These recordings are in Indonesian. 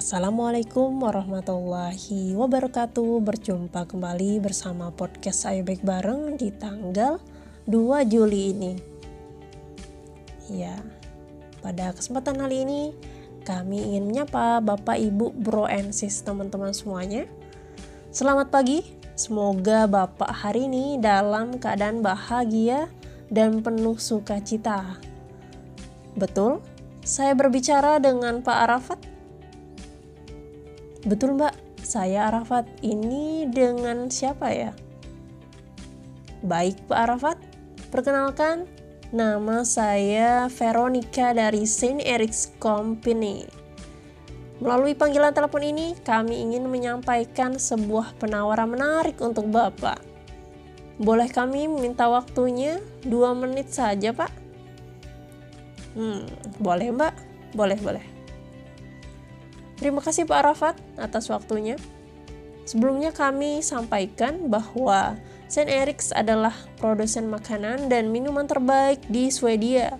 Assalamualaikum warahmatullahi wabarakatuh. Berjumpa kembali bersama podcast Ayo Baik Bareng di tanggal 2 Juli ini. Ya, pada kesempatan kali ini kami ingin menyapa Bapak, Ibu, Bro, and Sis teman-teman semuanya. Selamat pagi, semoga Bapak hari ini dalam keadaan bahagia dan penuh sukacita. Betul, saya berbicara dengan Pak Arafat Betul mbak, saya Arafat. Ini dengan siapa ya? Baik Pak Arafat, perkenalkan nama saya Veronica dari Saint Eric's Company. Melalui panggilan telepon ini, kami ingin menyampaikan sebuah penawaran menarik untuk Bapak. Boleh kami minta waktunya dua menit saja, Pak? Hmm, boleh, Mbak. Boleh, boleh. Terima kasih Pak Arafat atas waktunya. Sebelumnya kami sampaikan bahwa Saint Eric's adalah produsen makanan dan minuman terbaik di Swedia.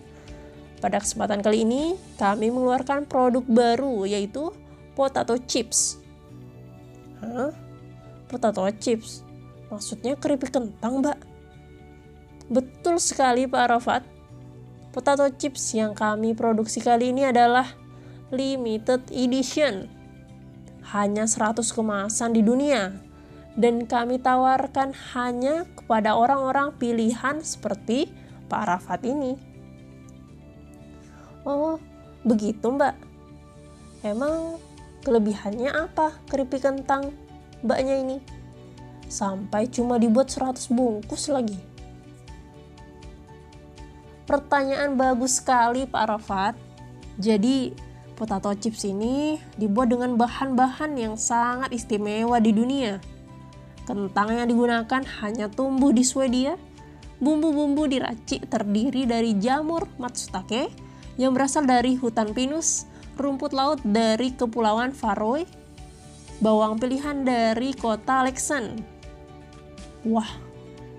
Pada kesempatan kali ini, kami mengeluarkan produk baru yaitu potato chips. Hah? Potato chips? Maksudnya keripik kentang, Mbak? Betul sekali Pak Arafat. Potato chips yang kami produksi kali ini adalah limited edition. Hanya 100 kemasan di dunia. Dan kami tawarkan hanya kepada orang-orang pilihan seperti Pak Rafat ini. Oh, begitu mbak. Emang kelebihannya apa keripik kentang mbaknya ini? Sampai cuma dibuat 100 bungkus lagi. Pertanyaan bagus sekali Pak Rafat. Jadi Potato chips ini dibuat dengan bahan-bahan yang sangat istimewa di dunia. Kentang yang digunakan hanya tumbuh di Swedia. Bumbu-bumbu diracik terdiri dari jamur matsutake yang berasal dari hutan pinus, rumput laut dari kepulauan Faroe, bawang pilihan dari kota Lexan. Wah,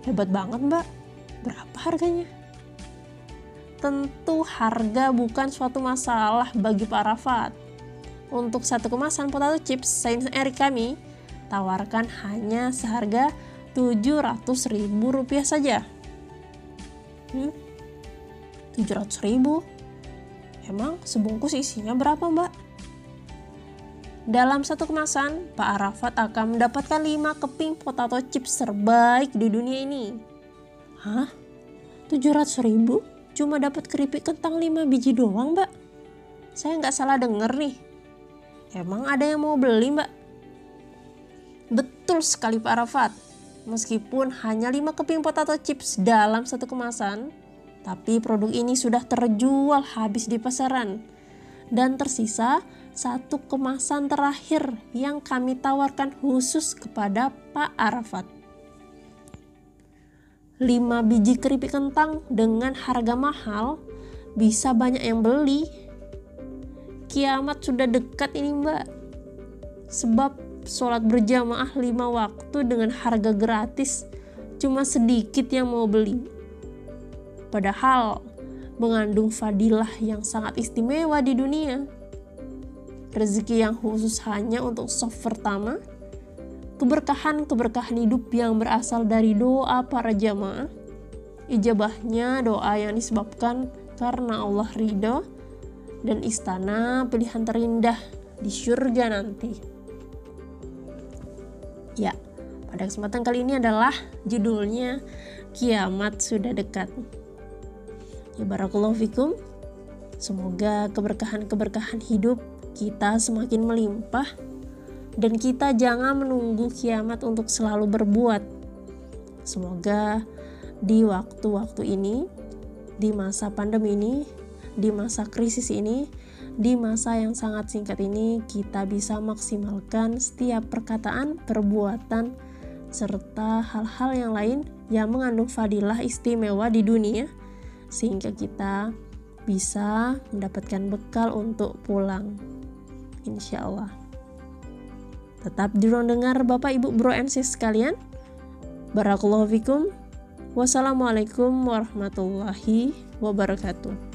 hebat banget mbak. Berapa harganya? Tentu harga bukan suatu masalah bagi Pak Rafat. Untuk satu kemasan potato chips Saint Eric kami tawarkan hanya seharga Rp700.000 saja. Hmm? 700.000? Emang sebungkus isinya berapa, Mbak? Dalam satu kemasan, Pak Arafat akan mendapatkan 5 keping potato chips terbaik di dunia ini. Hah? 700 ribu? Cuma dapat keripik kentang 5 biji doang mbak. Saya nggak salah denger nih. Emang ada yang mau beli mbak? Betul sekali Pak Arafat. Meskipun hanya 5 keping potato chips dalam satu kemasan tapi produk ini sudah terjual habis di pasaran. Dan tersisa satu kemasan terakhir yang kami tawarkan khusus kepada Pak Arafat 5 biji keripik kentang dengan harga mahal bisa banyak yang beli. Kiamat sudah dekat ini mbak. Sebab sholat berjamaah 5 waktu dengan harga gratis cuma sedikit yang mau beli. Padahal mengandung fadilah yang sangat istimewa di dunia. Rezeki yang khusus hanya untuk soft pertama keberkahan-keberkahan hidup yang berasal dari doa para jamaah. Ijabahnya doa yang disebabkan karena Allah ridho dan istana pilihan terindah di surga nanti. Ya, pada kesempatan kali ini adalah judulnya Kiamat Sudah Dekat. Ya barakallahu fikum. Semoga keberkahan-keberkahan hidup kita semakin melimpah dan kita jangan menunggu kiamat untuk selalu berbuat. Semoga di waktu-waktu ini, di masa pandemi ini, di masa krisis ini, di masa yang sangat singkat ini, kita bisa maksimalkan setiap perkataan, perbuatan, serta hal-hal yang lain yang mengandung fadilah istimewa di dunia, sehingga kita bisa mendapatkan bekal untuk pulang. Insya Allah. Tetap di ruang dengar Bapak Ibu Bro and Sis sekalian. Barakallahu fikum. Wassalamualaikum warahmatullahi wabarakatuh.